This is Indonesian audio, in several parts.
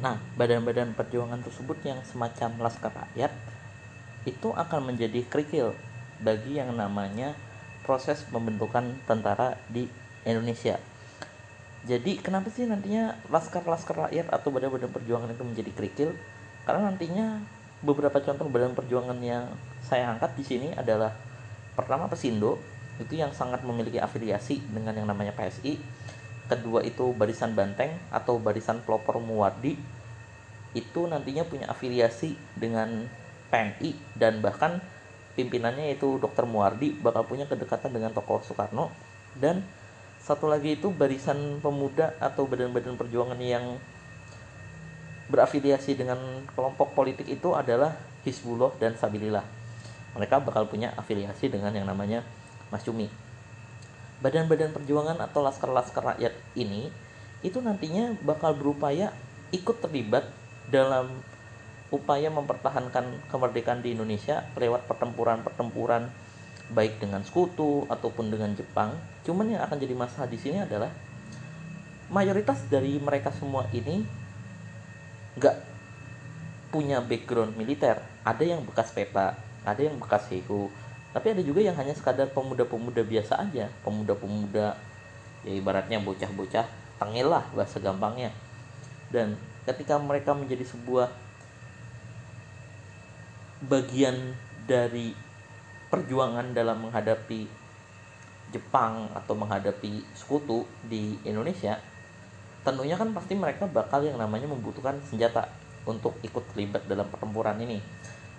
Nah, badan-badan perjuangan tersebut yang semacam laskar rakyat itu akan menjadi kerikil bagi yang namanya proses pembentukan tentara di Indonesia. Jadi kenapa sih nantinya laskar-laskar rakyat atau badan-badan perjuangan itu menjadi kerikil? Karena nantinya beberapa contoh badan perjuangan yang saya angkat di sini adalah pertama Pesindo itu yang sangat memiliki afiliasi dengan yang namanya PSI kedua itu barisan banteng atau barisan pelopor muwardi itu nantinya punya afiliasi dengan PNI dan bahkan pimpinannya itu Dr. Muwardi bakal punya kedekatan dengan tokoh Soekarno dan satu lagi itu barisan pemuda atau badan-badan perjuangan yang berafiliasi dengan kelompok politik itu adalah Hizbullah dan Sabilillah. Mereka bakal punya afiliasi dengan yang namanya Mas Cumi badan-badan perjuangan atau laskar-laskar rakyat ini itu nantinya bakal berupaya ikut terlibat dalam upaya mempertahankan kemerdekaan di Indonesia lewat pertempuran-pertempuran baik dengan sekutu ataupun dengan Jepang. Cuman yang akan jadi masalah di sini adalah mayoritas dari mereka semua ini nggak punya background militer. Ada yang bekas peta, ada yang bekas hehu, tapi ada juga yang hanya sekadar pemuda-pemuda biasa aja. Pemuda-pemuda ya ibaratnya bocah-bocah tengil lah bahasa gampangnya. Dan ketika mereka menjadi sebuah bagian dari perjuangan dalam menghadapi Jepang atau menghadapi sekutu di Indonesia tentunya kan pasti mereka bakal yang namanya membutuhkan senjata untuk ikut terlibat dalam pertempuran ini.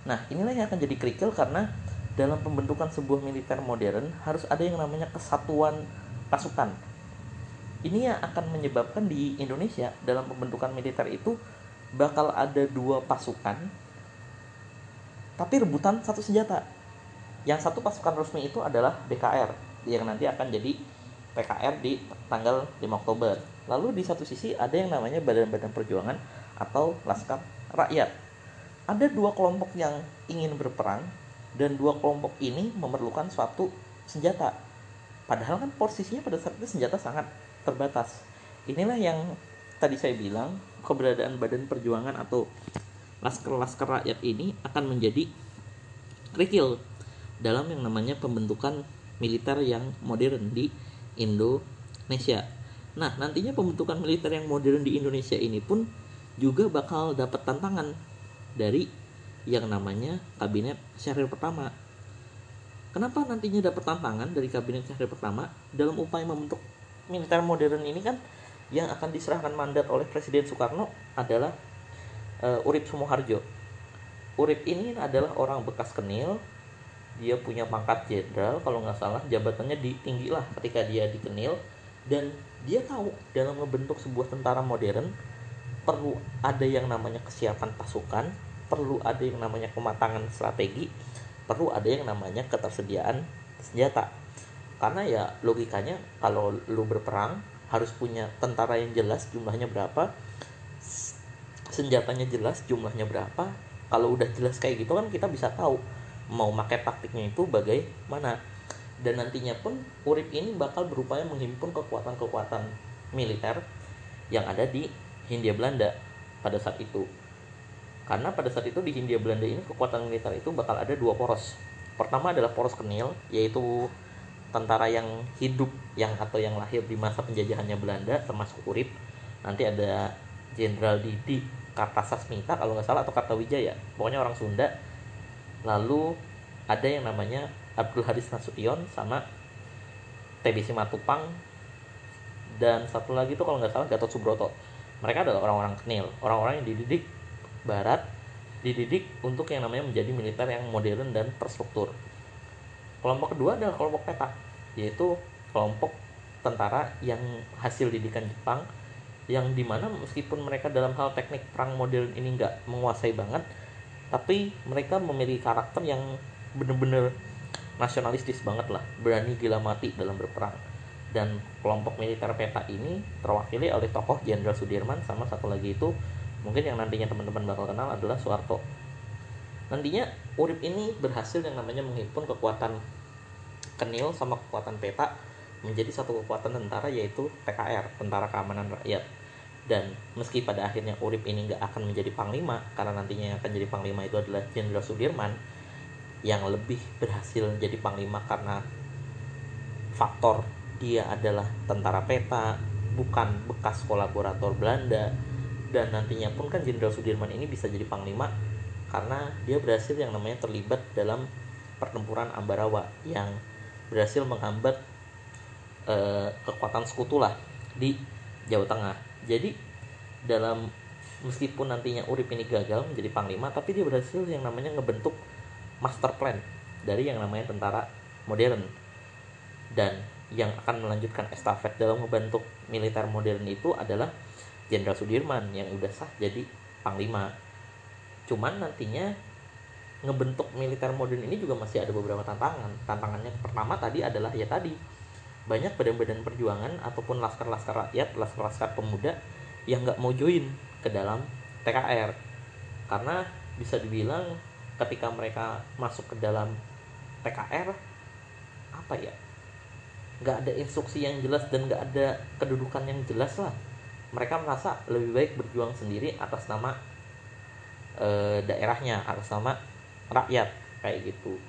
Nah inilah yang akan jadi kerikil karena dalam pembentukan sebuah militer modern harus ada yang namanya kesatuan pasukan. Ini yang akan menyebabkan di Indonesia dalam pembentukan militer itu bakal ada dua pasukan tapi rebutan satu senjata. Yang satu pasukan resmi itu adalah BKR yang nanti akan jadi PKR di tanggal 5 Oktober. Lalu di satu sisi ada yang namanya badan-badan perjuangan atau Laskar Rakyat. Ada dua kelompok yang ingin berperang dan dua kelompok ini memerlukan suatu senjata. Padahal kan posisinya pada saat itu senjata sangat terbatas. Inilah yang tadi saya bilang keberadaan Badan Perjuangan atau laskar-laskar rakyat ini akan menjadi kerikil dalam yang namanya pembentukan militer yang modern di Indonesia. Nah, nantinya pembentukan militer yang modern di Indonesia ini pun juga bakal dapat tantangan dari yang namanya kabinet Syahrir pertama. Kenapa nantinya dapat tantangan dari kabinet Syahrir pertama dalam upaya membentuk militer modern ini kan yang akan diserahkan mandat oleh Presiden Soekarno adalah uh, Urip Sumoharjo. Urip ini adalah orang bekas kenil, dia punya pangkat jenderal kalau nggak salah jabatannya di tinggi lah ketika dia dikenil dan dia tahu dalam membentuk sebuah tentara modern perlu ada yang namanya kesiapan pasukan perlu ada yang namanya kematangan strategi perlu ada yang namanya ketersediaan senjata. Karena ya logikanya kalau lu berperang harus punya tentara yang jelas jumlahnya berapa senjatanya jelas jumlahnya berapa. Kalau udah jelas kayak gitu kan kita bisa tahu mau pakai taktiknya itu bagaimana. Dan nantinya pun Urip ini bakal berupaya menghimpun kekuatan-kekuatan militer yang ada di Hindia Belanda pada saat itu karena pada saat itu di Hindia Belanda ini kekuatan militer itu bakal ada dua poros. Pertama adalah poros kenil yaitu tentara yang hidup yang atau yang lahir di masa penjajahannya Belanda termasuk Urip. Nanti ada Jenderal Didi Kartasasmita kalau nggak salah atau Kartawijaya. Pokoknya orang Sunda. Lalu ada yang namanya Abdul Hadis Nasution sama TBC Matupang. Dan satu lagi itu kalau nggak salah Gatot Subroto. Mereka adalah orang-orang kenil. Orang-orang yang dididik barat dididik untuk yang namanya menjadi militer yang modern dan terstruktur. Kelompok kedua adalah kelompok peta, yaitu kelompok tentara yang hasil didikan Jepang yang di mana meskipun mereka dalam hal teknik perang modern ini nggak menguasai banget tapi mereka memiliki karakter yang bener-bener nasionalistis banget lah berani gila mati dalam berperang dan kelompok militer peta ini terwakili oleh tokoh Jenderal Sudirman sama satu lagi itu mungkin yang nantinya teman-teman bakal kenal adalah Soeharto. Nantinya Urip ini berhasil yang namanya menghimpun kekuatan Kenil sama kekuatan peta menjadi satu kekuatan tentara yaitu TKR Tentara Keamanan Rakyat. Dan meski pada akhirnya Urip ini nggak akan menjadi panglima karena nantinya yang akan jadi panglima itu adalah Jenderal Sudirman yang lebih berhasil jadi panglima karena faktor dia adalah tentara peta bukan bekas kolaborator Belanda dan nantinya pun kan Jenderal Sudirman ini bisa jadi panglima karena dia berhasil yang namanya terlibat dalam pertempuran Ambarawa yang berhasil menghambat eh, kekuatan sekutu lah di Jawa Tengah. Jadi dalam meskipun nantinya Urip ini gagal menjadi panglima, tapi dia berhasil yang namanya ngebentuk master plan dari yang namanya tentara modern dan yang akan melanjutkan estafet dalam membentuk militer modern itu adalah Jenderal Sudirman yang udah sah jadi panglima. Cuman nantinya ngebentuk militer modern ini juga masih ada beberapa tantangan. Tantangannya pertama tadi adalah ya tadi banyak badan-badan perjuangan ataupun laskar-laskar rakyat, laskar-laskar pemuda yang nggak mau join ke dalam TKR karena bisa dibilang ketika mereka masuk ke dalam TKR apa ya nggak ada instruksi yang jelas dan nggak ada kedudukan yang jelas lah mereka merasa lebih baik berjuang sendiri atas nama e, daerahnya atas nama rakyat kayak gitu.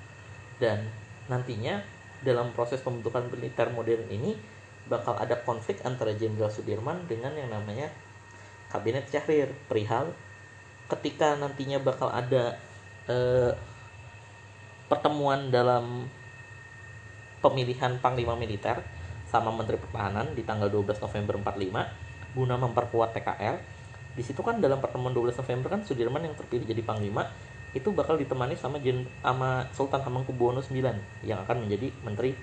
Dan nantinya dalam proses pembentukan militer modern ini bakal ada konflik antara Jenderal Sudirman dengan yang namanya kabinet Syahrir. Perihal ketika nantinya bakal ada eh, pertemuan dalam pemilihan panglima militer sama Menteri Pertahanan di tanggal 12 November 45 guna memperkuat TKR. Di situ kan dalam pertemuan 12 November kan Sudirman yang terpilih jadi panglima itu bakal ditemani sama Jen, sama Sultan Hamengkubuwono IX yang akan menjadi Menteri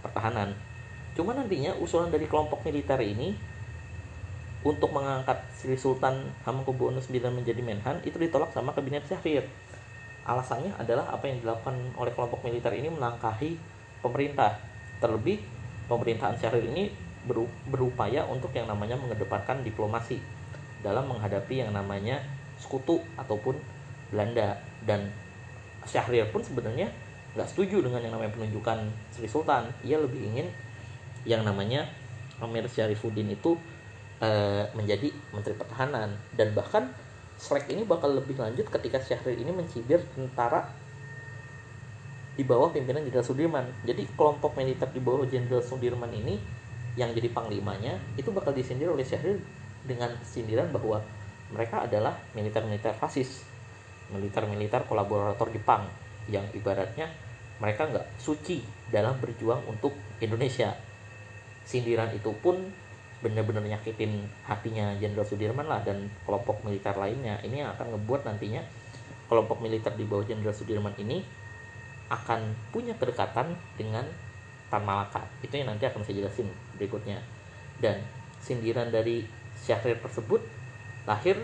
Pertahanan. Cuma nantinya usulan dari kelompok militer ini untuk mengangkat Sri Sultan Hamengkubuwono IX menjadi Menhan itu ditolak sama kabinet Syahrir. Alasannya adalah apa yang dilakukan oleh kelompok militer ini melangkahi pemerintah. Terlebih pemerintahan Syahrir ini berupaya untuk yang namanya mengedepankan diplomasi dalam menghadapi yang namanya sekutu ataupun Belanda. Dan Syahrir pun sebenarnya nggak setuju dengan yang namanya penunjukan Sri Sultan. Ia lebih ingin yang namanya Amir Syarifuddin itu e, menjadi Menteri Pertahanan. Dan bahkan Shrek ini bakal lebih lanjut ketika Syahrir ini mencibir tentara di bawah pimpinan Jenderal Sudirman. Jadi kelompok militer di bawah Jenderal Sudirman ini yang jadi panglimanya itu bakal disindir oleh Syahrir dengan sindiran bahwa mereka adalah militer-militer fasis militer-militer kolaborator Jepang yang ibaratnya mereka nggak suci dalam berjuang untuk Indonesia. Sindiran itu pun benar-benar nyakitin hatinya Jenderal Sudirman lah dan kelompok militer lainnya. Ini yang akan ngebuat nantinya kelompok militer di bawah Jenderal Sudirman ini akan punya kedekatan dengan Tan Malaka. Itu yang nanti akan saya jelasin berikutnya. Dan sindiran dari Syahrir tersebut lahir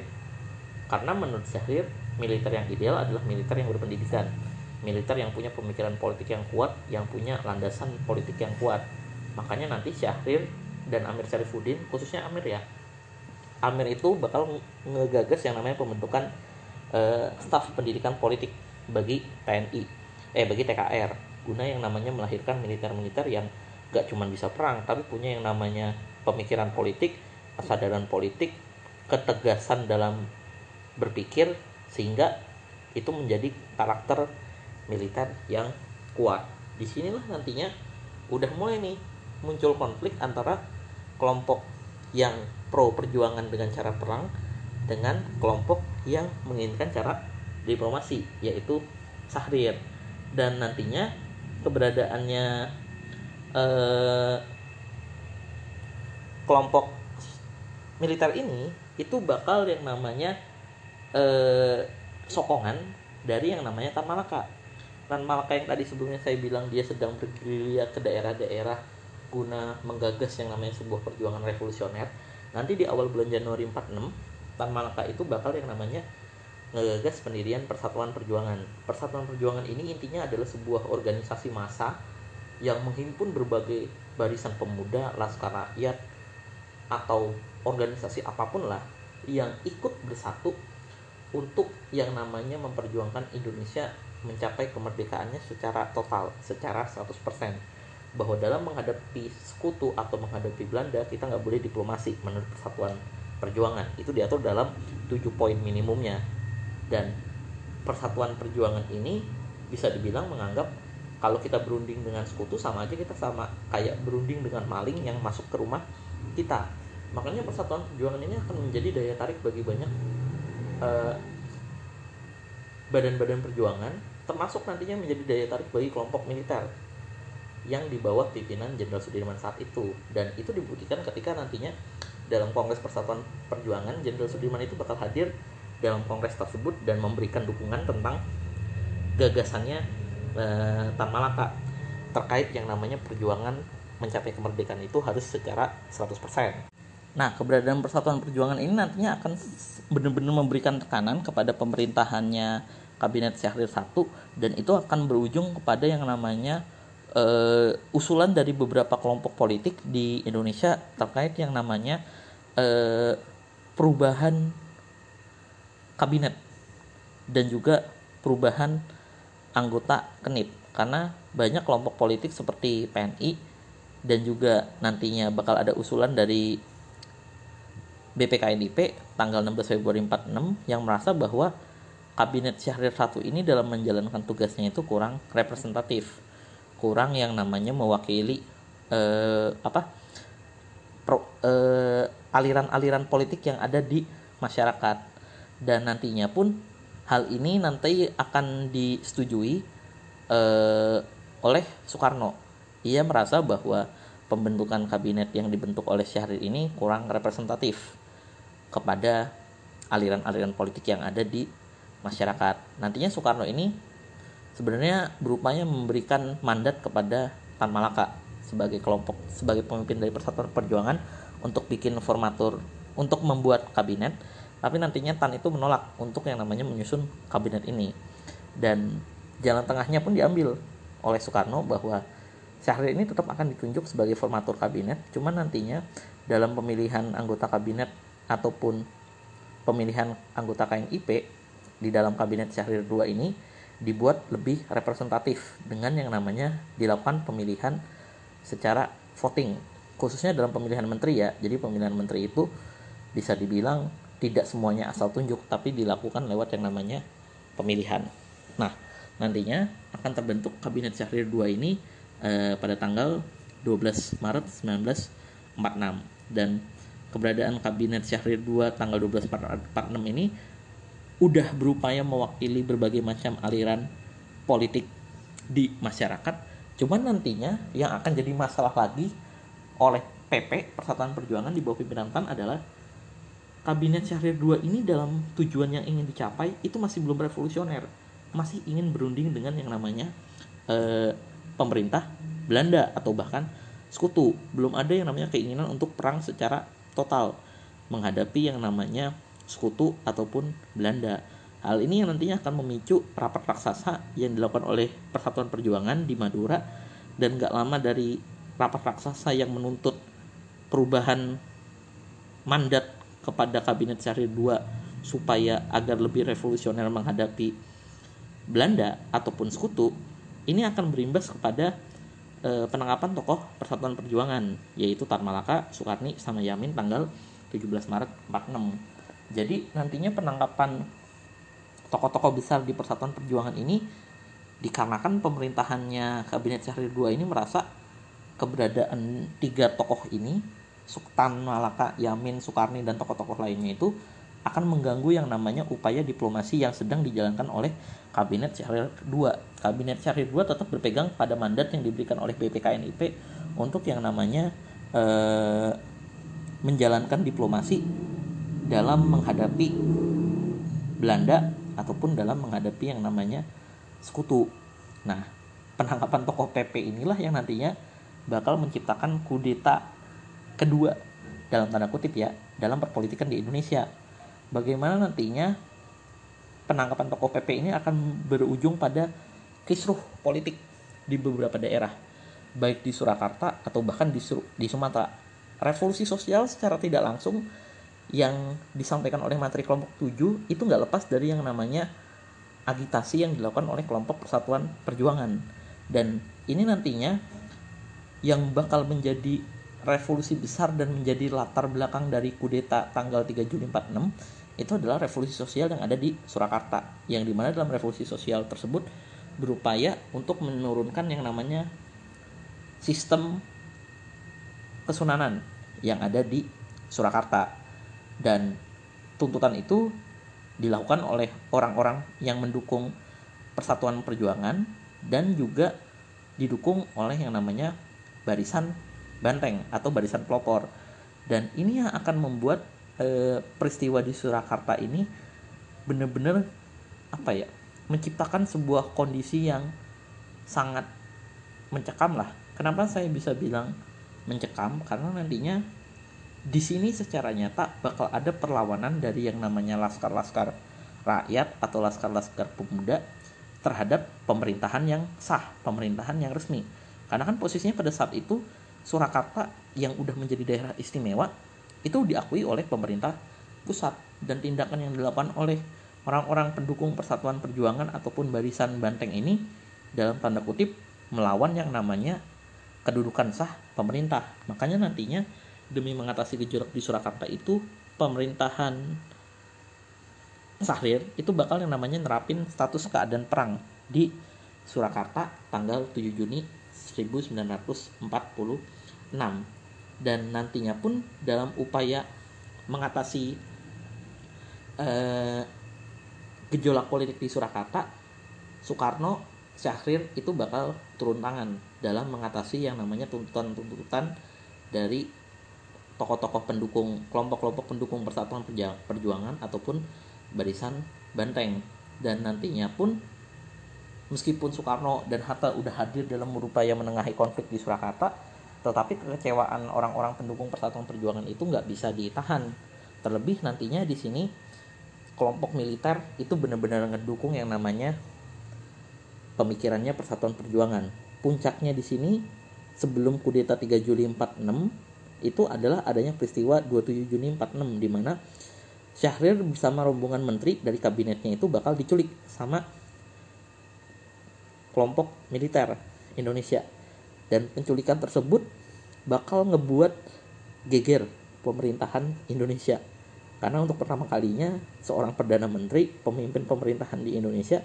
karena menurut Syahrir militer yang ideal adalah militer yang berpendidikan militer yang punya pemikiran politik yang kuat yang punya landasan politik yang kuat makanya nanti Syahrir dan Amir Syarifuddin khususnya Amir ya Amir itu bakal ngegagas yang namanya pembentukan uh, staf pendidikan politik bagi TNI eh bagi TKR guna yang namanya melahirkan militer-militer yang gak cuma bisa perang tapi punya yang namanya pemikiran politik kesadaran politik ketegasan dalam berpikir sehingga itu menjadi karakter militer yang kuat. Di sinilah nantinya udah mulai nih muncul konflik antara kelompok yang pro perjuangan dengan cara perang dengan kelompok yang menginginkan cara diplomasi yaitu Sahrir dan nantinya keberadaannya eh, kelompok militer ini itu bakal yang namanya eh, sokongan dari yang namanya Tan Malaka. Tan Malaka yang tadi sebelumnya saya bilang dia sedang bergerilya ke daerah-daerah guna menggagas yang namanya sebuah perjuangan revolusioner. Nanti di awal bulan Januari 46, Tan Malaka itu bakal yang namanya ngegagas pendirian Persatuan Perjuangan. Persatuan Perjuangan ini intinya adalah sebuah organisasi massa yang menghimpun berbagai barisan pemuda, laskar rakyat, atau organisasi apa pun lah yang ikut bersatu untuk yang namanya memperjuangkan Indonesia mencapai kemerdekaannya secara total, secara 100%. Bahwa dalam menghadapi sekutu atau menghadapi Belanda, kita nggak boleh diplomasi menurut persatuan Perjuangan itu diatur dalam tujuh poin minimumnya dan persatuan perjuangan ini bisa dibilang menganggap kalau kita berunding dengan sekutu sama aja kita sama kayak berunding dengan maling yang masuk ke rumah kita. Makanya persatuan perjuangan ini akan menjadi daya tarik bagi banyak badan badan-badan perjuangan termasuk nantinya menjadi daya tarik bagi kelompok militer yang di bawah pimpinan Jenderal Sudirman saat itu. Dan itu dibuktikan ketika nantinya dalam Kongres Persatuan Perjuangan Jenderal Sudirman itu bakal hadir dalam kongres tersebut dan memberikan dukungan tentang gagasannya eh, Tan Malaka terkait yang namanya perjuangan mencapai kemerdekaan itu harus secara 100%. Nah, keberadaan Persatuan Perjuangan ini nantinya akan benar-benar memberikan tekanan kepada pemerintahannya Kabinet Syahrir I dan itu akan berujung kepada yang namanya uh, usulan dari beberapa kelompok politik di Indonesia terkait yang namanya uh, perubahan kabinet. Dan juga perubahan anggota KENIP karena banyak kelompok politik seperti PNI dan juga nantinya bakal ada usulan dari BPKNIP tanggal 16 Februari 46 yang merasa bahwa kabinet Syahrir satu ini dalam menjalankan tugasnya itu kurang representatif. Kurang yang namanya mewakili eh, apa eh, aliran-aliran politik yang ada di masyarakat dan nantinya pun hal ini nanti akan disetujui eh, oleh Soekarno. Ia merasa bahwa pembentukan kabinet yang dibentuk oleh Syahrir ini kurang representatif kepada aliran-aliran politik yang ada di masyarakat. Nantinya Soekarno ini sebenarnya berupaya memberikan mandat kepada Tan Malaka sebagai kelompok sebagai pemimpin dari Persatuan Perjuangan untuk bikin formatur untuk membuat kabinet tapi nantinya Tan itu menolak untuk yang namanya menyusun kabinet ini. Dan jalan tengahnya pun diambil oleh Soekarno bahwa Syahrir ini tetap akan ditunjuk sebagai formatur kabinet cuman nantinya dalam pemilihan anggota kabinet ataupun pemilihan anggota KNIP di dalam kabinet Syahrir II ini dibuat lebih representatif dengan yang namanya dilakukan pemilihan secara voting khususnya dalam pemilihan menteri ya. Jadi pemilihan menteri itu bisa dibilang tidak semuanya asal tunjuk tapi dilakukan lewat yang namanya pemilihan. Nah nantinya akan terbentuk kabinet Syahrir II ini eh, pada tanggal 12 Maret 1946 dan keberadaan kabinet Syahrir II tanggal 12 46 ini udah berupaya mewakili berbagai macam aliran politik di masyarakat. Cuman nantinya yang akan jadi masalah lagi oleh PP Persatuan Perjuangan di bawah pimpinan PAN adalah kabinet Syahrir II ini dalam tujuan yang ingin dicapai itu masih belum revolusioner masih ingin berunding dengan yang namanya eh, pemerintah Belanda atau bahkan sekutu belum ada yang namanya keinginan untuk perang secara total menghadapi yang namanya sekutu ataupun Belanda. Hal ini yang nantinya akan memicu rapat raksasa yang dilakukan oleh Persatuan Perjuangan di Madura dan gak lama dari rapat raksasa yang menuntut perubahan mandat kepada Kabinet Syahrir II supaya agar lebih revolusioner menghadapi Belanda ataupun sekutu ini akan berimbas kepada e, penangkapan tokoh Persatuan Perjuangan yaitu Tan Malaka, Soekarni sama Yamin tanggal 17 Maret 46 jadi nantinya penangkapan tokoh-tokoh besar di Persatuan Perjuangan ini dikarenakan pemerintahannya Kabinet Syahrir II ini merasa keberadaan tiga tokoh ini Sultan Malaka, Yamin, Soekarni dan tokoh-tokoh lainnya itu akan mengganggu yang namanya upaya diplomasi yang sedang dijalankan oleh Kabinet Syahrir II. Kabinet Syahrir II tetap berpegang pada mandat yang diberikan oleh BPKNIP untuk yang namanya eh, menjalankan diplomasi dalam menghadapi Belanda ataupun dalam menghadapi yang namanya sekutu. Nah, penangkapan tokoh PP inilah yang nantinya bakal menciptakan kudeta kedua dalam tanda kutip ya dalam perpolitikan di Indonesia. Bagaimana nantinya penangkapan tokoh PP ini akan berujung pada kisruh politik di beberapa daerah, baik di Surakarta atau bahkan di, di Sumatera. Revolusi sosial secara tidak langsung yang disampaikan oleh materi kelompok 7 itu nggak lepas dari yang namanya agitasi yang dilakukan oleh kelompok persatuan perjuangan dan ini nantinya yang bakal menjadi revolusi besar dan menjadi latar belakang dari kudeta tanggal 3 Juli 46 itu adalah revolusi sosial yang ada di Surakarta yang di mana dalam revolusi sosial tersebut berupaya untuk menurunkan yang namanya sistem kesunanan yang ada di Surakarta. Dan tuntutan itu dilakukan oleh orang-orang yang mendukung persatuan perjuangan dan juga didukung oleh yang namanya barisan banteng atau barisan pelopor dan ini yang akan membuat e, peristiwa di Surakarta ini benar-benar apa ya menciptakan sebuah kondisi yang sangat mencekam lah. Kenapa saya bisa bilang mencekam? Karena nantinya di sini secara nyata bakal ada perlawanan dari yang namanya laskar-laskar rakyat atau laskar-laskar pemuda terhadap pemerintahan yang sah, pemerintahan yang resmi. Karena kan posisinya pada saat itu Surakarta yang udah menjadi daerah istimewa itu diakui oleh pemerintah pusat dan tindakan yang dilakukan oleh orang-orang pendukung persatuan perjuangan ataupun barisan banteng ini dalam tanda kutip melawan yang namanya kedudukan sah pemerintah. Makanya nantinya demi mengatasi gejolak di Surakarta itu pemerintahan Sahrir itu bakal yang namanya nerapin status keadaan perang di Surakarta tanggal 7 Juni 1946 dan nantinya pun dalam upaya mengatasi eh, gejolak politik di Surakarta, Soekarno, Syahrir itu bakal turun tangan dalam mengatasi yang namanya tuntutan-tuntutan dari tokoh-tokoh pendukung kelompok-kelompok pendukung persatuan perjuangan ataupun barisan banteng. Dan nantinya pun meskipun Soekarno dan Hatta udah hadir dalam berupaya menengahi konflik di Surakarta tetapi kekecewaan orang-orang pendukung persatuan perjuangan itu nggak bisa ditahan terlebih nantinya di sini kelompok militer itu benar-benar ngedukung yang namanya pemikirannya Persatuan Perjuangan. Puncaknya di sini sebelum kudeta 3 Juli 46 itu adalah adanya peristiwa 27 Juni 46 di mana Syahrir bersama rombongan menteri dari kabinetnya itu bakal diculik sama kelompok militer Indonesia dan penculikan tersebut bakal ngebuat geger pemerintahan Indonesia karena untuk pertama kalinya seorang perdana menteri, pemimpin pemerintahan di Indonesia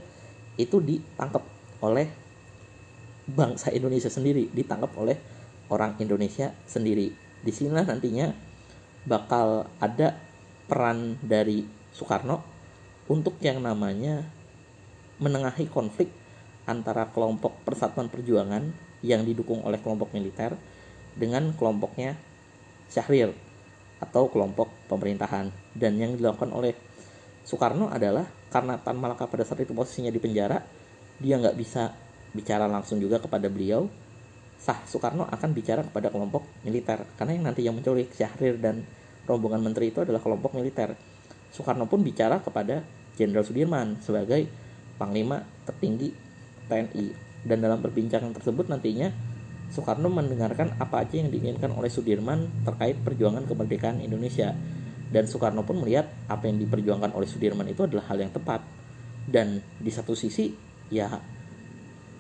itu ditangkap oleh bangsa Indonesia sendiri, ditangkap oleh orang Indonesia sendiri. Di sini nantinya bakal ada peran dari Soekarno untuk yang namanya menengahi konflik antara kelompok Persatuan Perjuangan yang didukung oleh kelompok militer dengan kelompoknya Syahrir atau kelompok pemerintahan. Dan yang dilakukan oleh Soekarno adalah karena Tan Malaka pada saat itu posisinya di penjara dia nggak bisa bicara langsung juga kepada beliau. Sah Soekarno akan bicara kepada kelompok militer. Karena yang nanti yang menculik Syahrir dan rombongan menteri itu adalah kelompok militer. Soekarno pun bicara kepada Jenderal Sudirman sebagai panglima tertinggi TNI dan dalam perbincangan tersebut nantinya Soekarno mendengarkan apa aja yang diinginkan oleh Sudirman terkait perjuangan kemerdekaan Indonesia. Dan Soekarno pun melihat apa yang diperjuangkan oleh Sudirman itu adalah hal yang tepat. Dan di satu sisi, ya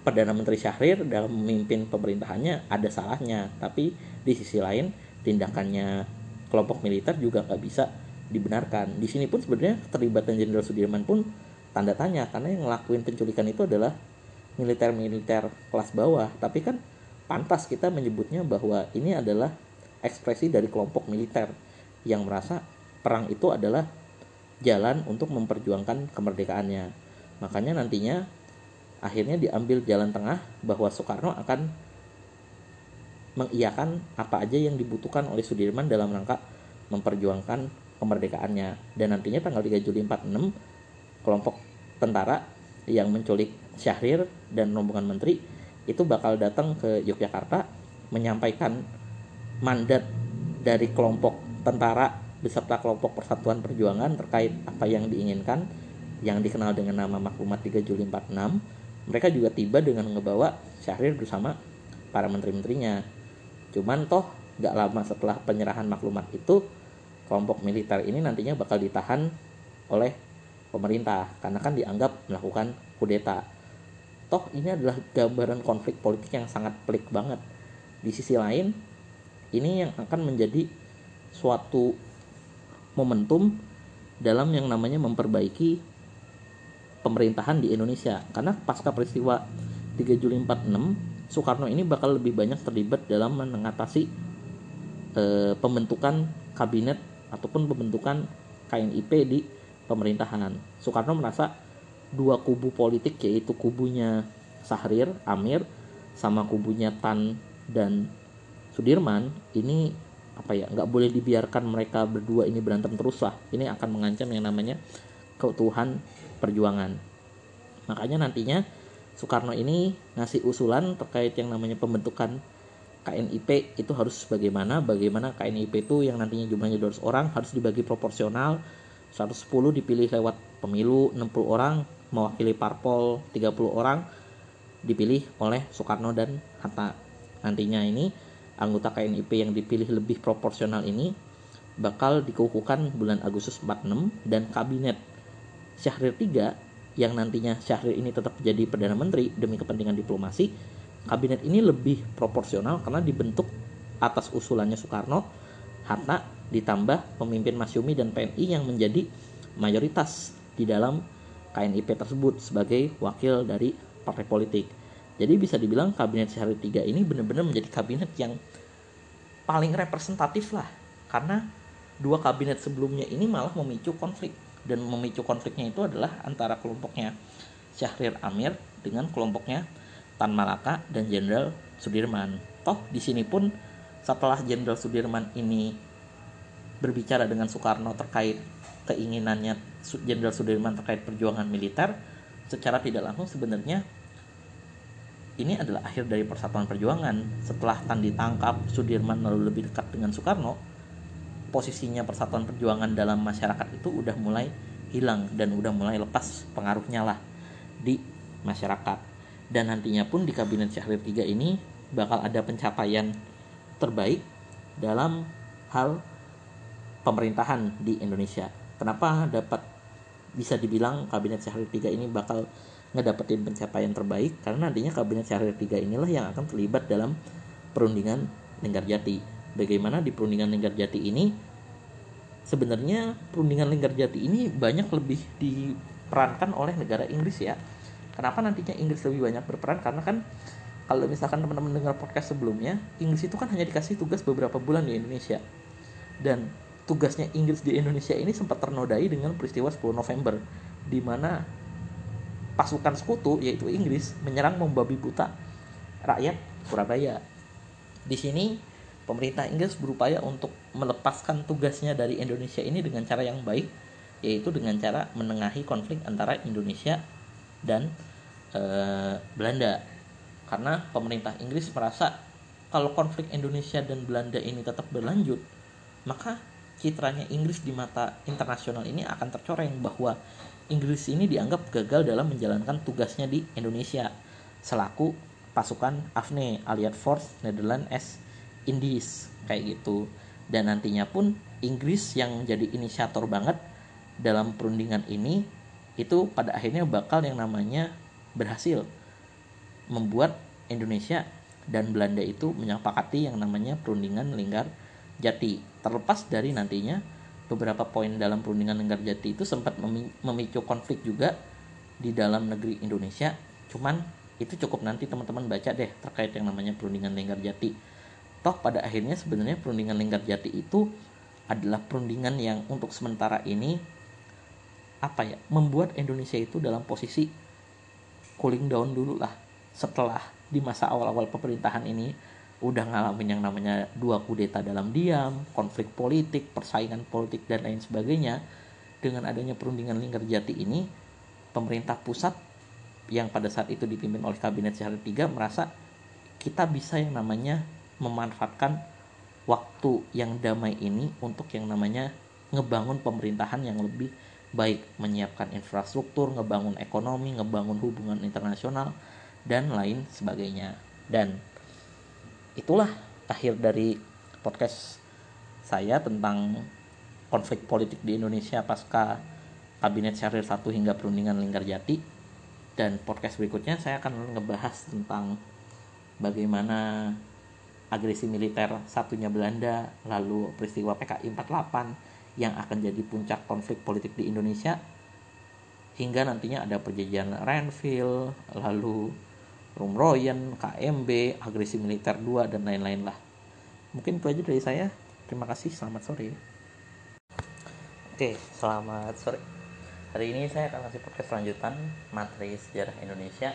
Perdana Menteri Syahrir dalam memimpin pemerintahannya ada salahnya. Tapi di sisi lain, tindakannya kelompok militer juga nggak bisa dibenarkan. Di sini pun sebenarnya terlibatan Jenderal Sudirman pun tanda tanya karena yang ngelakuin penculikan itu adalah militer-militer kelas bawah tapi kan pantas kita menyebutnya bahwa ini adalah ekspresi dari kelompok militer yang merasa perang itu adalah jalan untuk memperjuangkan kemerdekaannya. Makanya nantinya akhirnya diambil jalan tengah bahwa Soekarno akan mengiyakan apa aja yang dibutuhkan oleh Sudirman dalam rangka memperjuangkan kemerdekaannya. Dan nantinya tanggal 3 Juli 46 kelompok tentara yang menculik Syahrir dan rombongan menteri itu bakal datang ke Yogyakarta menyampaikan mandat dari kelompok tentara beserta kelompok Persatuan Perjuangan terkait apa yang diinginkan yang dikenal dengan nama Maklumat 3 Juli 46 mereka juga tiba dengan ngebawa Syahrir bersama para menteri-menterinya. Cuman toh gak lama setelah penyerahan maklumat itu kelompok militer ini nantinya bakal ditahan oleh pemerintah. Karena kan dianggap melakukan kudeta toh ini adalah gambaran konflik politik yang sangat pelik banget di sisi lain ini yang akan menjadi suatu momentum dalam yang namanya memperbaiki pemerintahan di Indonesia karena pasca peristiwa 3 Juli 46 Soekarno ini bakal lebih banyak terlibat dalam mengatasi e, pembentukan kabinet ataupun pembentukan KNIP di pemerintahan. Soekarno merasa dua kubu politik yaitu kubunya Sahrir, Amir sama kubunya Tan dan Sudirman ini apa ya nggak boleh dibiarkan mereka berdua ini berantem terus lah. Ini akan mengancam yang namanya keutuhan perjuangan. Makanya nantinya Soekarno ini ngasih usulan terkait yang namanya pembentukan KNIP itu harus bagaimana bagaimana KNIP itu yang nantinya jumlahnya 200 orang harus dibagi proporsional 110 dipilih lewat pemilu 60 orang mewakili parpol 30 orang dipilih oleh Soekarno dan Hatta. Nantinya ini anggota KNIP yang dipilih lebih proporsional ini bakal dikukuhkan bulan Agustus 46 dan kabinet Syahrir III yang nantinya Syahrir ini tetap jadi Perdana Menteri demi kepentingan diplomasi kabinet ini lebih proporsional karena dibentuk atas usulannya Soekarno Hatta ditambah pemimpin Masyumi dan PNI yang menjadi mayoritas di dalam KNIP tersebut sebagai wakil dari partai politik jadi bisa dibilang kabinet sehari tiga ini benar-benar menjadi kabinet yang paling representatif lah. Karena dua kabinet sebelumnya ini malah memicu konflik. Dan memicu konfliknya itu adalah antara kelompoknya Syahrir Amir dengan kelompoknya Tan Malaka dan Jenderal Sudirman. Toh di sini pun setelah Jenderal Sudirman ini berbicara dengan Soekarno terkait keinginannya Jenderal Sudirman terkait perjuangan militer, secara tidak langsung sebenarnya ini adalah akhir dari persatuan perjuangan. Setelah Tan ditangkap, Sudirman lalu lebih dekat dengan Soekarno, posisinya persatuan perjuangan dalam masyarakat itu udah mulai hilang dan udah mulai lepas pengaruhnya lah di masyarakat. Dan nantinya pun di kabinet Syahrir III ini bakal ada pencapaian terbaik dalam hal pemerintahan di Indonesia. Kenapa dapat bisa dibilang kabinet Syahrir III ini bakal ngedapetin pencapaian terbaik karena nantinya kabinet Syahrir 3 inilah yang akan terlibat dalam perundingan Linggarjati. Bagaimana di perundingan Linggarjati ini sebenarnya perundingan Linggarjati ini banyak lebih diperankan oleh negara Inggris ya. Kenapa nantinya Inggris lebih banyak berperan? Karena kan kalau misalkan teman-teman dengar podcast sebelumnya, Inggris itu kan hanya dikasih tugas beberapa bulan di Indonesia. Dan tugasnya Inggris di Indonesia ini sempat ternodai dengan peristiwa 10 November di mana pasukan sekutu yaitu Inggris menyerang membabi buta rakyat Surabaya. Di sini pemerintah Inggris berupaya untuk melepaskan tugasnya dari Indonesia ini dengan cara yang baik yaitu dengan cara menengahi konflik antara Indonesia dan e, Belanda. Karena pemerintah Inggris merasa kalau konflik Indonesia dan Belanda ini tetap berlanjut, maka citranya Inggris di mata internasional ini akan tercoreng bahwa Inggris ini dianggap gagal dalam menjalankan tugasnya di Indonesia. Selaku pasukan AFNE Allied Force Netherlands as Indies kayak gitu. Dan nantinya pun Inggris yang jadi inisiator banget dalam perundingan ini itu pada akhirnya bakal yang namanya berhasil membuat Indonesia dan Belanda itu menyepakati yang namanya perundingan Linggar Jati terlepas dari nantinya beberapa poin dalam perundingan Linggarjati itu sempat memicu konflik juga di dalam negeri Indonesia. Cuman itu cukup nanti teman-teman baca deh terkait yang namanya perundingan Linggarjati. Toh pada akhirnya sebenarnya perundingan Linggarjati itu adalah perundingan yang untuk sementara ini apa ya membuat Indonesia itu dalam posisi cooling down dulu lah setelah di masa awal-awal pemerintahan ini udah ngalamin yang namanya dua kudeta dalam diam, konflik politik, persaingan politik dan lain sebagainya. Dengan adanya perundingan Linggarjati ini, pemerintah pusat yang pada saat itu dipimpin oleh kabinet Syahrir III merasa kita bisa yang namanya memanfaatkan waktu yang damai ini untuk yang namanya ngebangun pemerintahan yang lebih baik, menyiapkan infrastruktur, ngebangun ekonomi, ngebangun hubungan internasional dan lain sebagainya. Dan itulah akhir dari podcast saya tentang konflik politik di Indonesia pasca kabinet Syahrir 1 hingga perundingan Linggarjati dan podcast berikutnya saya akan ngebahas tentang bagaimana agresi militer satunya Belanda, lalu peristiwa PKI 48 yang akan jadi puncak konflik politik di Indonesia. Hingga nantinya ada perjanjian Renville, lalu Rumroyen, KMB, agresi militer 2 dan lain-lain lah. Mungkin itu aja dari saya. Terima kasih, selamat sore. Oke, selamat sore. Hari ini saya akan kasih podcast lanjutan materi sejarah Indonesia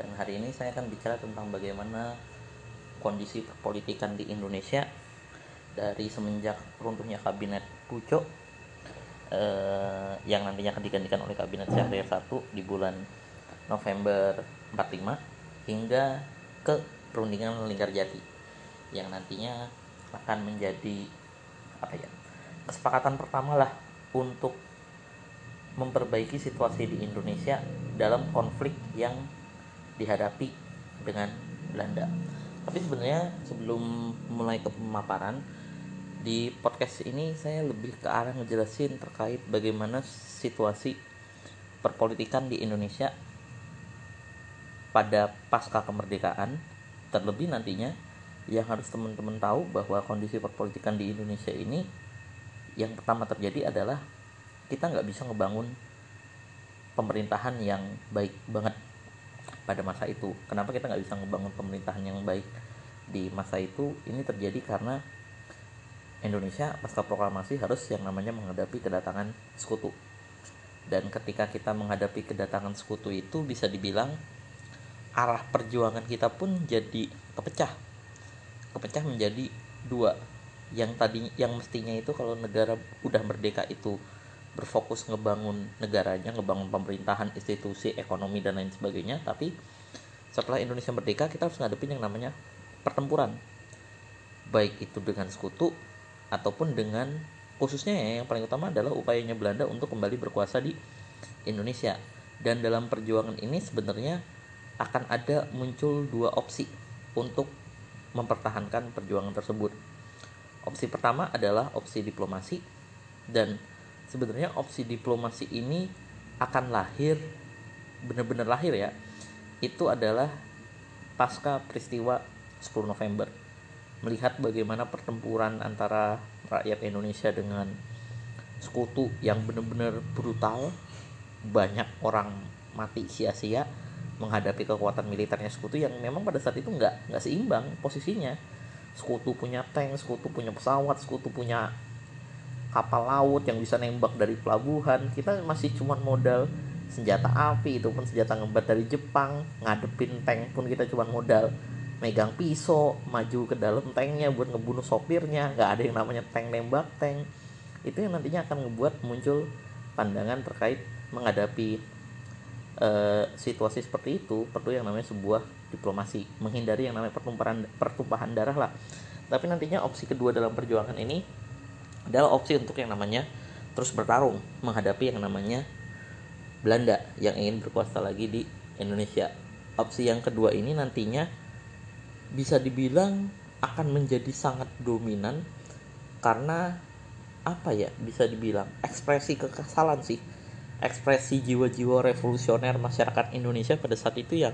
dan hari ini saya akan bicara tentang bagaimana kondisi perpolitikan di Indonesia dari semenjak runtuhnya kabinet Pucuk eh, yang nantinya akan digantikan oleh kabinet Syahrir 1 di bulan November 45 hingga ke perundingan Linggarjati yang nantinya akan menjadi apa ya kesepakatan pertama lah untuk memperbaiki situasi di Indonesia dalam konflik yang dihadapi dengan Belanda. Tapi sebenarnya sebelum mulai ke pemaparan di podcast ini saya lebih ke arah ngejelasin terkait bagaimana situasi perpolitikan di Indonesia pada pasca kemerdekaan terlebih nantinya yang harus teman-teman tahu bahwa kondisi perpolitikan di Indonesia ini yang pertama terjadi adalah kita nggak bisa ngebangun pemerintahan yang baik banget pada masa itu. Kenapa kita nggak bisa ngebangun pemerintahan yang baik di masa itu? Ini terjadi karena Indonesia pasca proklamasi harus yang namanya menghadapi kedatangan sekutu. Dan ketika kita menghadapi kedatangan sekutu itu bisa dibilang arah perjuangan kita pun jadi kepecah kepecah menjadi dua yang tadi yang mestinya itu kalau negara udah merdeka itu berfokus ngebangun negaranya, ngebangun pemerintahan, institusi, ekonomi dan lain sebagainya. Tapi setelah Indonesia merdeka kita harus ngadepin yang namanya pertempuran. Baik itu dengan sekutu ataupun dengan khususnya ya, yang paling utama adalah upayanya Belanda untuk kembali berkuasa di Indonesia. Dan dalam perjuangan ini sebenarnya akan ada muncul dua opsi untuk mempertahankan perjuangan tersebut. Opsi pertama adalah opsi diplomasi dan sebenarnya opsi diplomasi ini akan lahir benar-benar lahir ya itu adalah pasca peristiwa 10 November melihat bagaimana pertempuran antara rakyat Indonesia dengan sekutu yang benar-benar brutal banyak orang mati sia-sia menghadapi kekuatan militernya sekutu yang memang pada saat itu nggak nggak seimbang posisinya. Sekutu punya tank sekutu punya pesawat sekutu punya kapal laut yang bisa nembak dari pelabuhan. Kita masih cuma modal senjata api itu pun senjata ngebat dari Jepang. Ngadepin tank pun kita cuma modal megang pisau maju ke dalam tanknya buat ngebunuh sopirnya. Nggak ada yang namanya tank nembak tank. Itu yang nantinya akan ngebuat muncul pandangan terkait menghadapi uh, situasi seperti itu perlu yang namanya sebuah diplomasi menghindari yang namanya pertumpahan pertumpahan darah lah tapi nantinya opsi kedua dalam perjuangan ini adalah opsi untuk yang namanya terus bertarung menghadapi yang namanya Belanda yang ingin berkuasa lagi di Indonesia. Opsi yang kedua ini nantinya bisa dibilang akan menjadi sangat dominan karena apa ya bisa dibilang ekspresi kekesalan sih ekspresi jiwa-jiwa revolusioner masyarakat Indonesia pada saat itu yang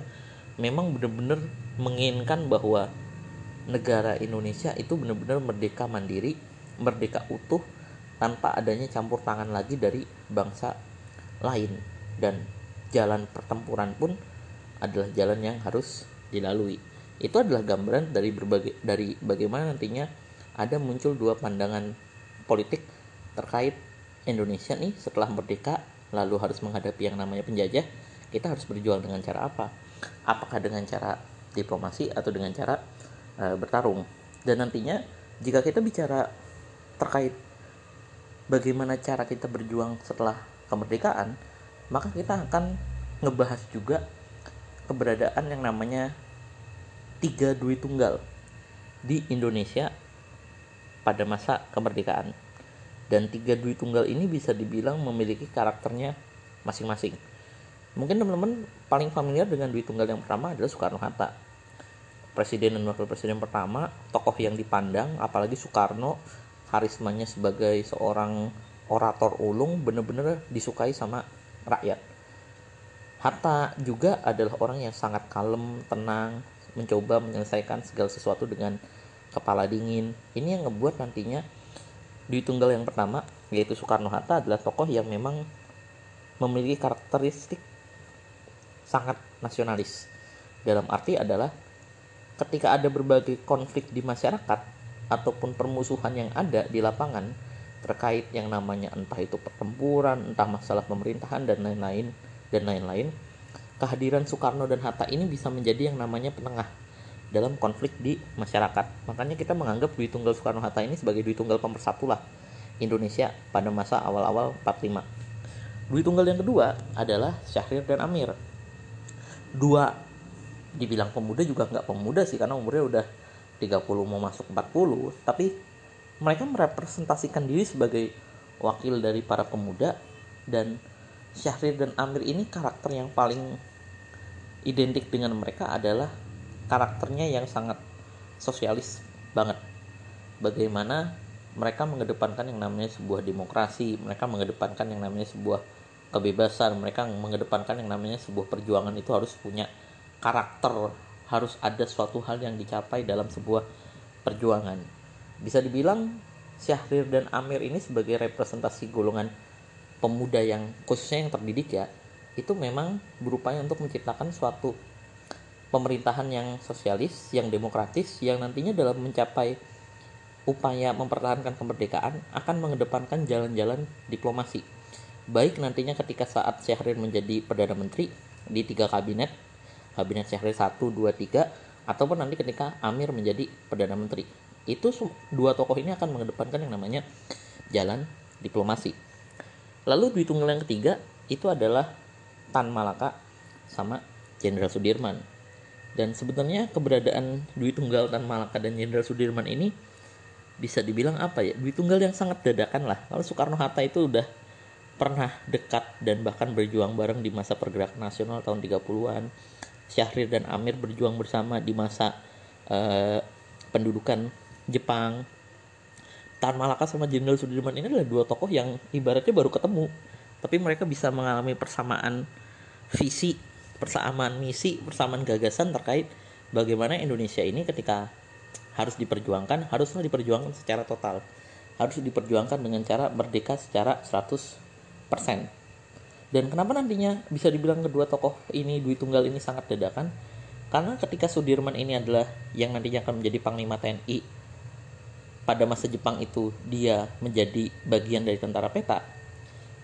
memang benar-benar menginginkan bahwa negara Indonesia itu benar-benar merdeka mandiri merdeka utuh tanpa adanya campur tangan lagi dari bangsa lain dan jalan pertempuran pun adalah jalan yang harus dilalui. Itu adalah gambaran dari berbagai dari bagaimana nantinya ada muncul dua pandangan politik terkait Indonesia nih setelah merdeka lalu harus menghadapi yang namanya penjajah, kita harus berjuang dengan cara apa? Apakah dengan cara diplomasi atau dengan cara uh, bertarung? Dan nantinya jika kita bicara terkait bagaimana cara kita berjuang setelah kemerdekaan, maka kita akan ngebahas juga keberadaan yang namanya tiga dui tunggal di Indonesia pada masa kemerdekaan. Dan tiga dui tunggal ini bisa dibilang memiliki karakternya masing-masing. Mungkin teman-teman paling familiar dengan dui tunggal yang pertama adalah Soekarno Hatta. Presiden dan wakil presiden pertama, tokoh yang dipandang, apalagi Soekarno karismanya sebagai seorang orator ulung bener-bener disukai sama rakyat. Hatta juga adalah orang yang sangat kalem, tenang, mencoba menyelesaikan segala sesuatu dengan kepala dingin ini yang ngebuat nantinya Dwi Tunggal yang pertama yaitu Soekarno Hatta adalah tokoh yang memang memiliki karakteristik sangat nasionalis. Dalam arti adalah ketika ada berbagai konflik di masyarakat ataupun permusuhan yang ada di lapangan terkait yang namanya entah itu pertempuran, entah masalah pemerintahan dan lain-lain dan lain-lain, kehadiran Soekarno dan Hatta ini bisa menjadi yang namanya penengah dalam konflik di masyarakat. Makanya kita menganggap Dwi Tunggal Soekarno Hatta ini sebagai Dwi Tunggal pemersatu lah Indonesia pada masa awal-awal 45. Dwi Tunggal yang kedua adalah Syahrir dan Amir. Dua dibilang pemuda juga nggak pemuda sih karena umurnya udah 30 mau masuk 40 tapi mereka merepresentasikan diri sebagai wakil dari para pemuda dan Syahrir dan Amir ini karakter yang paling identik dengan mereka adalah karakternya yang sangat sosialis banget bagaimana mereka mengedepankan yang namanya sebuah demokrasi mereka mengedepankan yang namanya sebuah kebebasan mereka mengedepankan yang namanya sebuah perjuangan itu harus punya karakter harus ada suatu hal yang dicapai dalam sebuah perjuangan. Bisa dibilang Syahrir dan Amir ini sebagai representasi golongan pemuda yang khususnya yang terdidik ya, itu memang berupaya untuk menciptakan suatu pemerintahan yang sosialis, yang demokratis, yang nantinya dalam mencapai upaya mempertahankan kemerdekaan akan mengedepankan jalan-jalan diplomasi. Baik nantinya ketika saat Syahrir menjadi Perdana Menteri di tiga kabinet kabinet Syahrir 1, 2, 3 ataupun nanti ketika Amir menjadi Perdana Menteri. Itu dua tokoh ini akan mengedepankan yang namanya jalan diplomasi. Lalu Dwi Tunggal yang ketiga itu adalah Tan Malaka sama Jenderal Sudirman. Dan sebenarnya keberadaan Dwi Tunggal Tan Malaka dan Jenderal Sudirman ini bisa dibilang apa ya? Dwi Tunggal yang sangat dadakan lah. Kalau Soekarno Hatta itu udah pernah dekat dan bahkan berjuang bareng di masa pergerakan nasional tahun 30-an Syahrir dan Amir berjuang bersama di masa uh, pendudukan Jepang. Tan Malaka sama Jenderal Sudirman ini adalah dua tokoh yang ibaratnya baru ketemu, tapi mereka bisa mengalami persamaan visi, persamaan misi, persamaan gagasan terkait bagaimana Indonesia ini ketika harus diperjuangkan, haruslah diperjuangkan secara total. Harus diperjuangkan dengan cara merdeka secara 100%. Dan kenapa nantinya bisa dibilang kedua tokoh ini Dwi Tunggal ini sangat dadakan? Karena ketika Sudirman ini adalah yang nantinya akan menjadi Panglima TNI pada masa Jepang itu dia menjadi bagian dari tentara peta.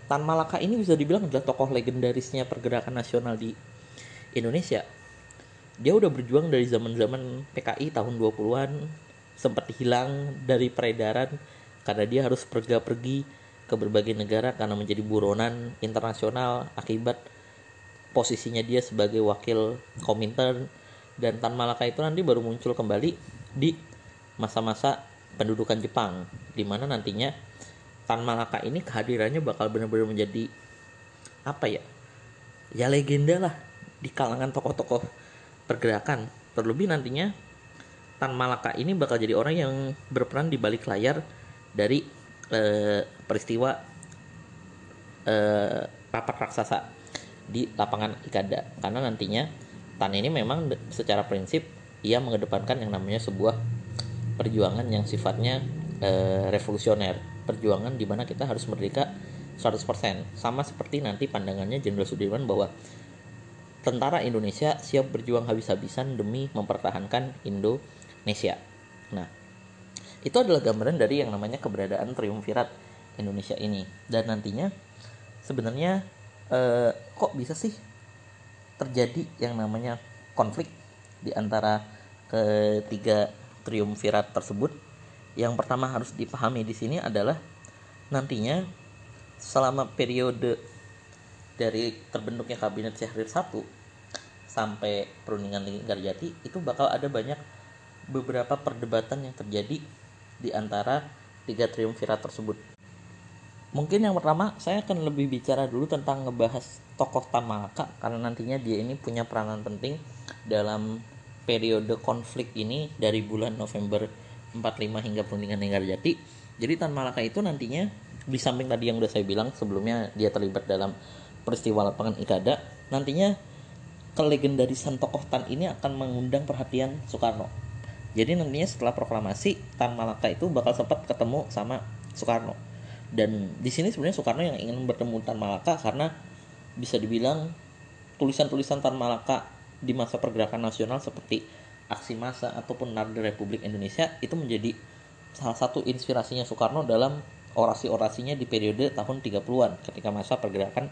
Tan Malaka ini bisa dibilang adalah tokoh legendarisnya pergerakan nasional di Indonesia. Dia udah berjuang dari zaman-zaman PKI tahun 20-an, sempat hilang dari peredaran karena dia harus pergi-pergi ke berbagai negara karena menjadi buronan internasional akibat posisinya dia sebagai wakil Komintern dan Tan Malaka itu nanti baru muncul kembali di masa-masa pendudukan Jepang di mana nantinya Tan Malaka ini kehadirannya bakal benar-benar menjadi apa ya? Ya legenda lah di kalangan tokoh-tokoh pergerakan terlebih nantinya Tan Malaka ini bakal jadi orang yang berperan di balik layar dari eh, peristiwa eh, rapat raksasa di lapangan Ikada. Karena nantinya Tan ini memang secara prinsip ia mengedepankan yang namanya sebuah perjuangan yang sifatnya eh, revolusioner. Perjuangan di mana kita harus merdeka 100% sama seperti nanti pandangannya Jenderal Sudirman bahwa tentara Indonesia siap berjuang habis-habisan demi mempertahankan Indonesia. Nah, itu adalah gambaran dari yang namanya keberadaan triumvirat Indonesia ini dan nantinya sebenarnya eh, kok bisa sih terjadi yang namanya konflik di antara ketiga triumvirat tersebut yang pertama harus dipahami di sini adalah nantinya selama periode dari terbentuknya kabinet Syahrir 1 sampai perundingan Linggarjati itu bakal ada banyak beberapa perdebatan yang terjadi di antara tiga triumvirat tersebut. Mungkin yang pertama saya akan lebih bicara dulu tentang ngebahas tokoh Tan Malaka karena nantinya dia ini punya peranan penting dalam periode konflik ini dari bulan November 45 hingga perundingan Jati. Jadi Tan Malaka itu nantinya di samping tadi yang udah saya bilang sebelumnya dia terlibat dalam peristiwa lapangan Ikada, nantinya kelegendarisan tokoh Tan ini akan mengundang perhatian Soekarno jadi nantinya setelah proklamasi Tan Malaka itu bakal sempat ketemu sama Soekarno dan di sini sebenarnya Soekarno yang ingin bertemu Tan Malaka karena bisa dibilang tulisan-tulisan Tan Malaka di masa pergerakan nasional seperti aksi massa ataupun Narda Republik Indonesia itu menjadi salah satu inspirasinya Soekarno dalam orasi-orasinya di periode tahun 30-an ketika masa pergerakan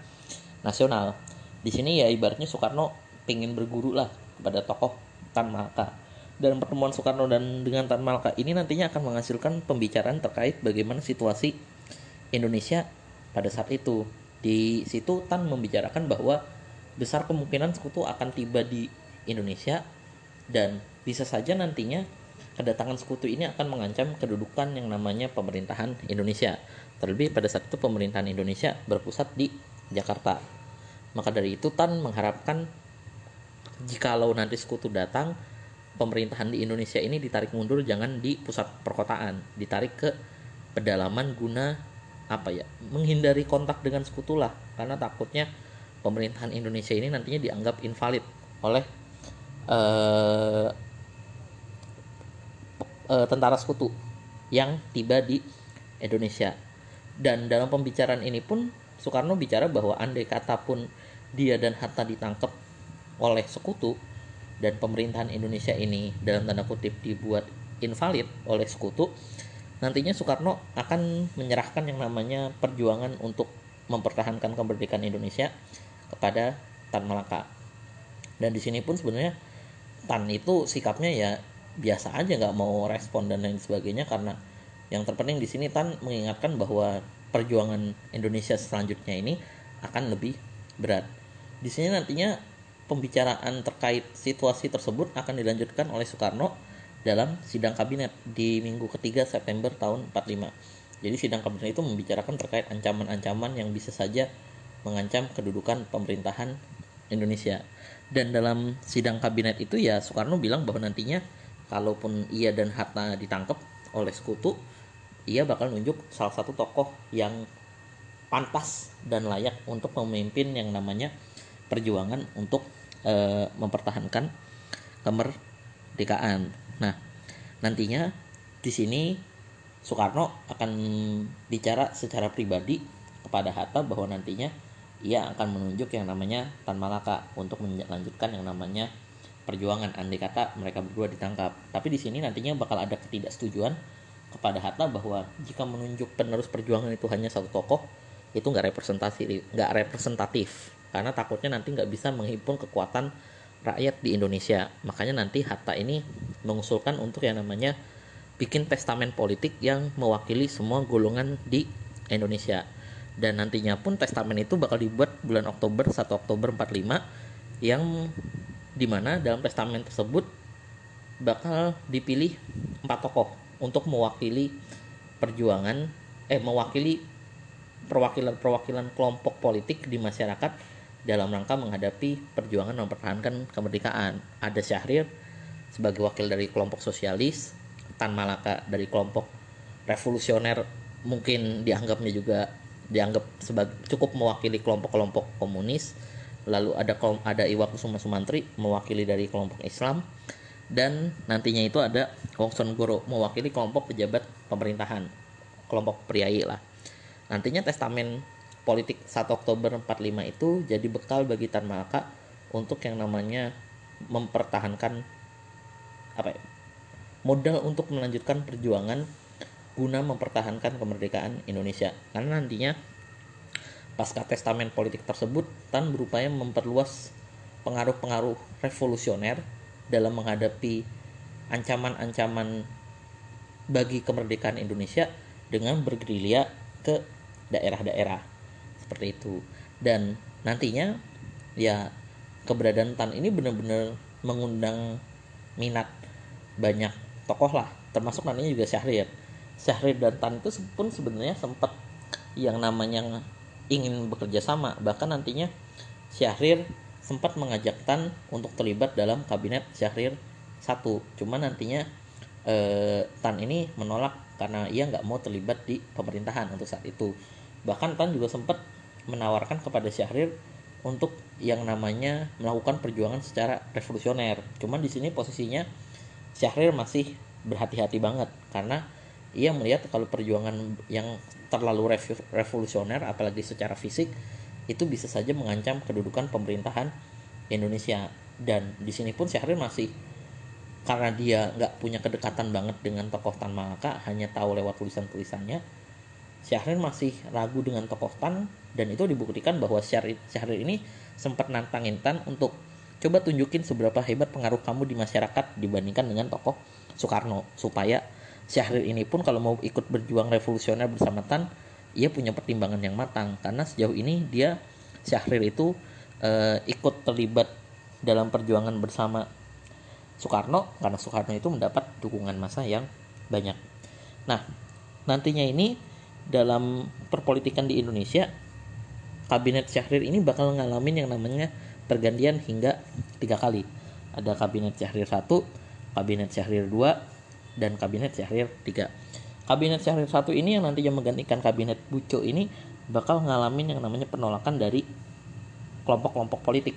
nasional. Di sini ya ibaratnya Soekarno pengen berguru lah kepada tokoh Tan Malaka dan pertemuan Soekarno dan dengan Tan Malaka ini nantinya akan menghasilkan pembicaraan terkait bagaimana situasi Indonesia pada saat itu. Di situ Tan membicarakan bahwa besar kemungkinan sekutu akan tiba di Indonesia dan bisa saja nantinya kedatangan sekutu ini akan mengancam kedudukan yang namanya pemerintahan Indonesia. Terlebih pada saat itu pemerintahan Indonesia berpusat di Jakarta. Maka dari itu Tan mengharapkan jikalau nanti sekutu datang pemerintahan di Indonesia ini ditarik mundur jangan di pusat perkotaan, ditarik ke pedalaman guna apa ya? menghindari kontak dengan sekutu lah karena takutnya pemerintahan Indonesia ini nantinya dianggap invalid oleh uh, uh, tentara sekutu yang tiba di Indonesia. Dan dalam pembicaraan ini pun Soekarno bicara bahwa andai kata pun dia dan Hatta ditangkap oleh sekutu, dan pemerintahan Indonesia ini dalam tanda kutip dibuat invalid oleh sekutu, nantinya Soekarno akan menyerahkan yang namanya perjuangan untuk mempertahankan kemerdekaan Indonesia kepada Tan Malaka. Dan di sini pun sebenarnya Tan itu sikapnya ya biasa aja nggak mau respon dan lain sebagainya karena yang terpenting di sini Tan mengingatkan bahwa perjuangan Indonesia selanjutnya ini akan lebih berat. Di sini nantinya pembicaraan terkait situasi tersebut akan dilanjutkan oleh Soekarno dalam sidang kabinet di minggu ketiga September tahun 45. Jadi sidang kabinet itu membicarakan terkait ancaman-ancaman yang bisa saja mengancam kedudukan pemerintahan Indonesia. Dan dalam sidang kabinet itu ya Soekarno bilang bahwa nantinya kalaupun ia dan Hatta ditangkap oleh sekutu, ia bakal nunjuk salah satu tokoh yang pantas dan layak untuk memimpin yang namanya perjuangan untuk e, mempertahankan kemerdekaan. Nah, nantinya di sini Soekarno akan bicara secara pribadi kepada Hatta bahwa nantinya ia akan menunjuk yang namanya Tan Malaka untuk melanjutkan yang namanya perjuangan andai kata mereka berdua ditangkap. Tapi di sini nantinya bakal ada ketidaksetujuan kepada Hatta bahwa jika menunjuk penerus perjuangan itu hanya satu tokoh itu nggak representasi nggak representatif karena takutnya nanti nggak bisa menghimpun kekuatan rakyat di Indonesia. Makanya nanti Hatta ini mengusulkan untuk yang namanya bikin testamen politik yang mewakili semua golongan di Indonesia. Dan nantinya pun testamen itu bakal dibuat bulan Oktober 1 Oktober 45 yang di mana dalam testamen tersebut bakal dipilih empat tokoh untuk mewakili perjuangan eh mewakili perwakilan-perwakilan kelompok politik di masyarakat dalam rangka menghadapi perjuangan mempertahankan kemerdekaan. Ada Syahrir sebagai wakil dari kelompok sosialis, Tan Malaka dari kelompok revolusioner mungkin dianggapnya juga dianggap sebagai cukup mewakili kelompok-kelompok komunis. Lalu ada ada Iwa Kusuma Sumantri mewakili dari kelompok Islam dan nantinya itu ada Wongson Goro mewakili kelompok pejabat pemerintahan, kelompok priai lah. Nantinya testamen politik 1 Oktober 45 itu jadi bekal bagi Tan Malaka untuk yang namanya mempertahankan apa ya, modal untuk melanjutkan perjuangan guna mempertahankan kemerdekaan Indonesia. Karena nantinya pasca testamen politik tersebut Tan berupaya memperluas pengaruh-pengaruh revolusioner dalam menghadapi ancaman-ancaman bagi kemerdekaan Indonesia dengan bergerilya ke daerah-daerah seperti itu. Dan nantinya ya keberadaan Tan ini benar-benar mengundang minat banyak tokoh lah. Termasuk nantinya juga Syahrir. Syahrir dan Tan itu pun sebenarnya sempat yang namanya ingin bekerja sama. Bahkan nantinya Syahrir sempat mengajak Tan untuk terlibat dalam kabinet Syahrir satu. Cuman nantinya eh, Tan ini menolak karena ia nggak mau terlibat di pemerintahan untuk saat itu bahkan Tan juga sempat menawarkan kepada Syahrir untuk yang namanya melakukan perjuangan secara revolusioner. Cuman di sini posisinya Syahrir masih berhati-hati banget karena ia melihat kalau perjuangan yang terlalu revolusioner apalagi secara fisik itu bisa saja mengancam kedudukan pemerintahan Indonesia dan di sini pun Syahrir masih karena dia nggak punya kedekatan banget dengan tokoh Tan Malaka hanya tahu lewat tulisan-tulisannya Syahrir masih ragu dengan tokoh Tan dan itu dibuktikan bahwa Syahrir, Syahrir ini sempat nantangin Tan untuk coba tunjukin seberapa hebat pengaruh kamu di masyarakat dibandingkan dengan tokoh Soekarno supaya Syahrir ini pun kalau mau ikut berjuang revolusioner bersama Tan ia punya pertimbangan yang matang karena sejauh ini dia Syahrir itu uh, ikut terlibat dalam perjuangan bersama Soekarno karena Soekarno itu mendapat dukungan massa yang banyak. Nah, nantinya ini dalam perpolitikan di Indonesia kabinet Syahrir ini bakal ngalamin yang namanya pergantian hingga tiga kali. Ada kabinet Syahrir 1, kabinet Syahrir 2, dan kabinet Syahrir 3. Kabinet Syahrir 1 ini yang nantinya menggantikan kabinet Buco ini bakal ngalamin yang namanya penolakan dari kelompok-kelompok politik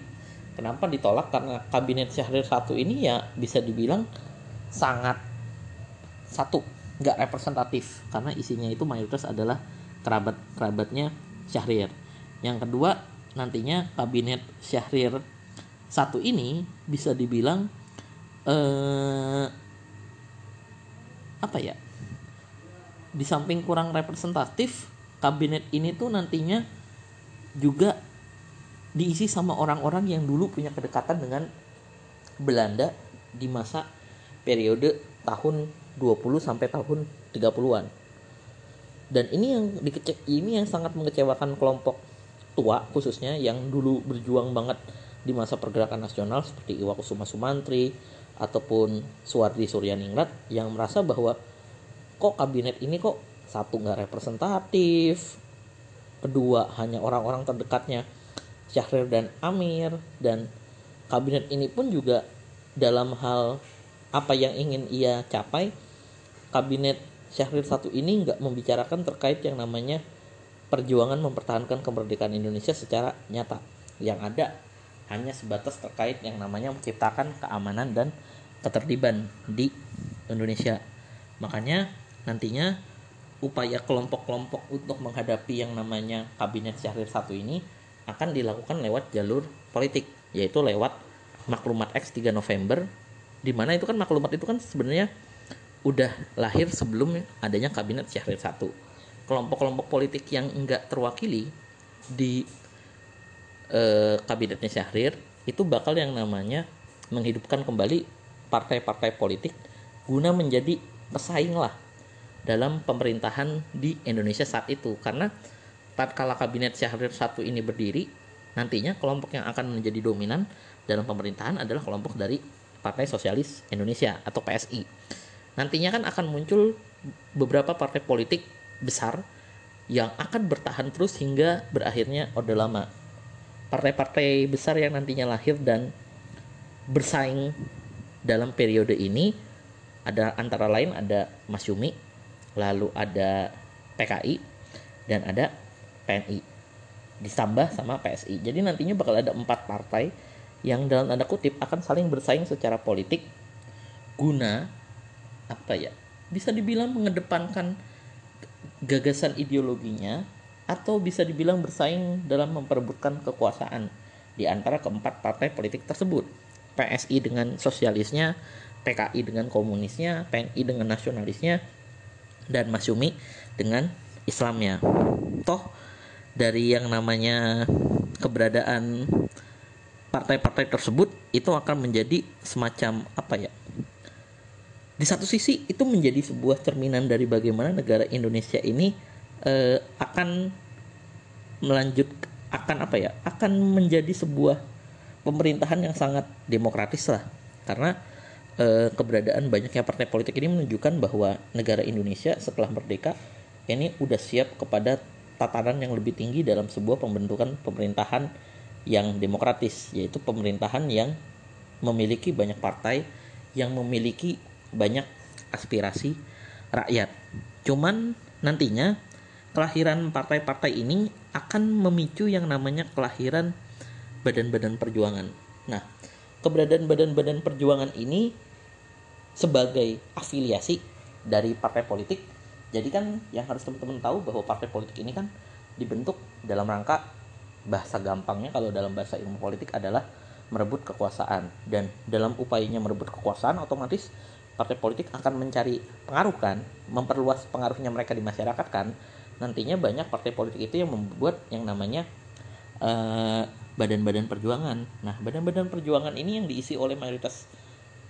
Kenapa ditolak? Karena kabinet Syahrir satu ini ya bisa dibilang sangat satu nggak representatif karena isinya itu mayoritas adalah kerabat kerabatnya Syahrir. Yang kedua nantinya kabinet Syahrir satu ini bisa dibilang eh, apa ya? Di samping kurang representatif, kabinet ini tuh nantinya juga diisi sama orang-orang yang dulu punya kedekatan dengan Belanda di masa periode tahun 20 sampai tahun 30-an. Dan ini yang dikecek ini yang sangat mengecewakan kelompok tua khususnya yang dulu berjuang banget di masa pergerakan nasional seperti Iwakusuma Sumantri ataupun Suwardi Suryaningrat yang merasa bahwa kok kabinet ini kok satu nggak representatif, kedua hanya orang-orang terdekatnya Syahrir dan Amir dan kabinet ini pun juga dalam hal apa yang ingin ia capai kabinet Syahrir satu ini nggak membicarakan terkait yang namanya perjuangan mempertahankan kemerdekaan Indonesia secara nyata. Yang ada hanya sebatas terkait yang namanya menciptakan keamanan dan ketertiban di Indonesia. Makanya nantinya upaya kelompok-kelompok untuk menghadapi yang namanya kabinet Syahrir satu ini akan dilakukan lewat jalur politik yaitu lewat maklumat X 3 November di mana itu kan maklumat itu kan sebenarnya udah lahir sebelum adanya kabinet Syahrir 1 kelompok-kelompok politik yang enggak terwakili di eh, kabinetnya Syahrir itu bakal yang namanya menghidupkan kembali partai-partai politik guna menjadi pesaing lah dalam pemerintahan di Indonesia saat itu karena tatkala kabinet Syahrir satu ini berdiri, nantinya kelompok yang akan menjadi dominan dalam pemerintahan adalah kelompok dari Partai Sosialis Indonesia atau PSI. Nantinya kan akan muncul beberapa partai politik besar yang akan bertahan terus hingga berakhirnya Orde Lama. Partai-partai besar yang nantinya lahir dan bersaing dalam periode ini ada antara lain ada Mas Yumi, lalu ada PKI, dan ada PNI ditambah sama PSI. Jadi nantinya bakal ada empat partai yang dalam tanda kutip akan saling bersaing secara politik guna apa ya? Bisa dibilang mengedepankan gagasan ideologinya atau bisa dibilang bersaing dalam memperebutkan kekuasaan di antara keempat partai politik tersebut. PSI dengan sosialisnya, PKI dengan komunisnya, PNI dengan nasionalisnya, dan Mas Yumi dengan Islamnya. Toh dari yang namanya keberadaan partai-partai tersebut itu akan menjadi semacam apa ya di satu sisi itu menjadi sebuah cerminan dari bagaimana negara Indonesia ini eh, akan melanjut akan apa ya akan menjadi sebuah pemerintahan yang sangat demokratis lah. Karena eh, keberadaan banyaknya partai politik ini menunjukkan bahwa negara Indonesia setelah merdeka ini udah siap kepada tatanan yang lebih tinggi dalam sebuah pembentukan pemerintahan yang demokratis yaitu pemerintahan yang memiliki banyak partai yang memiliki banyak aspirasi rakyat. Cuman nantinya kelahiran partai-partai ini akan memicu yang namanya kelahiran badan-badan perjuangan. Nah, keberadaan badan-badan perjuangan ini sebagai afiliasi dari partai politik jadi kan yang harus teman-teman tahu bahwa partai politik ini kan dibentuk dalam rangka bahasa gampangnya kalau dalam bahasa ilmu politik adalah merebut kekuasaan dan dalam upayanya merebut kekuasaan otomatis partai politik akan mencari pengaruh kan memperluas pengaruhnya mereka di masyarakat kan nantinya banyak partai politik itu yang membuat yang namanya eh, badan-badan perjuangan. Nah badan-badan perjuangan ini yang diisi oleh mayoritas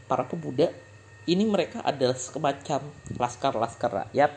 para pemuda ini mereka adalah semacam laskar-laskar rakyat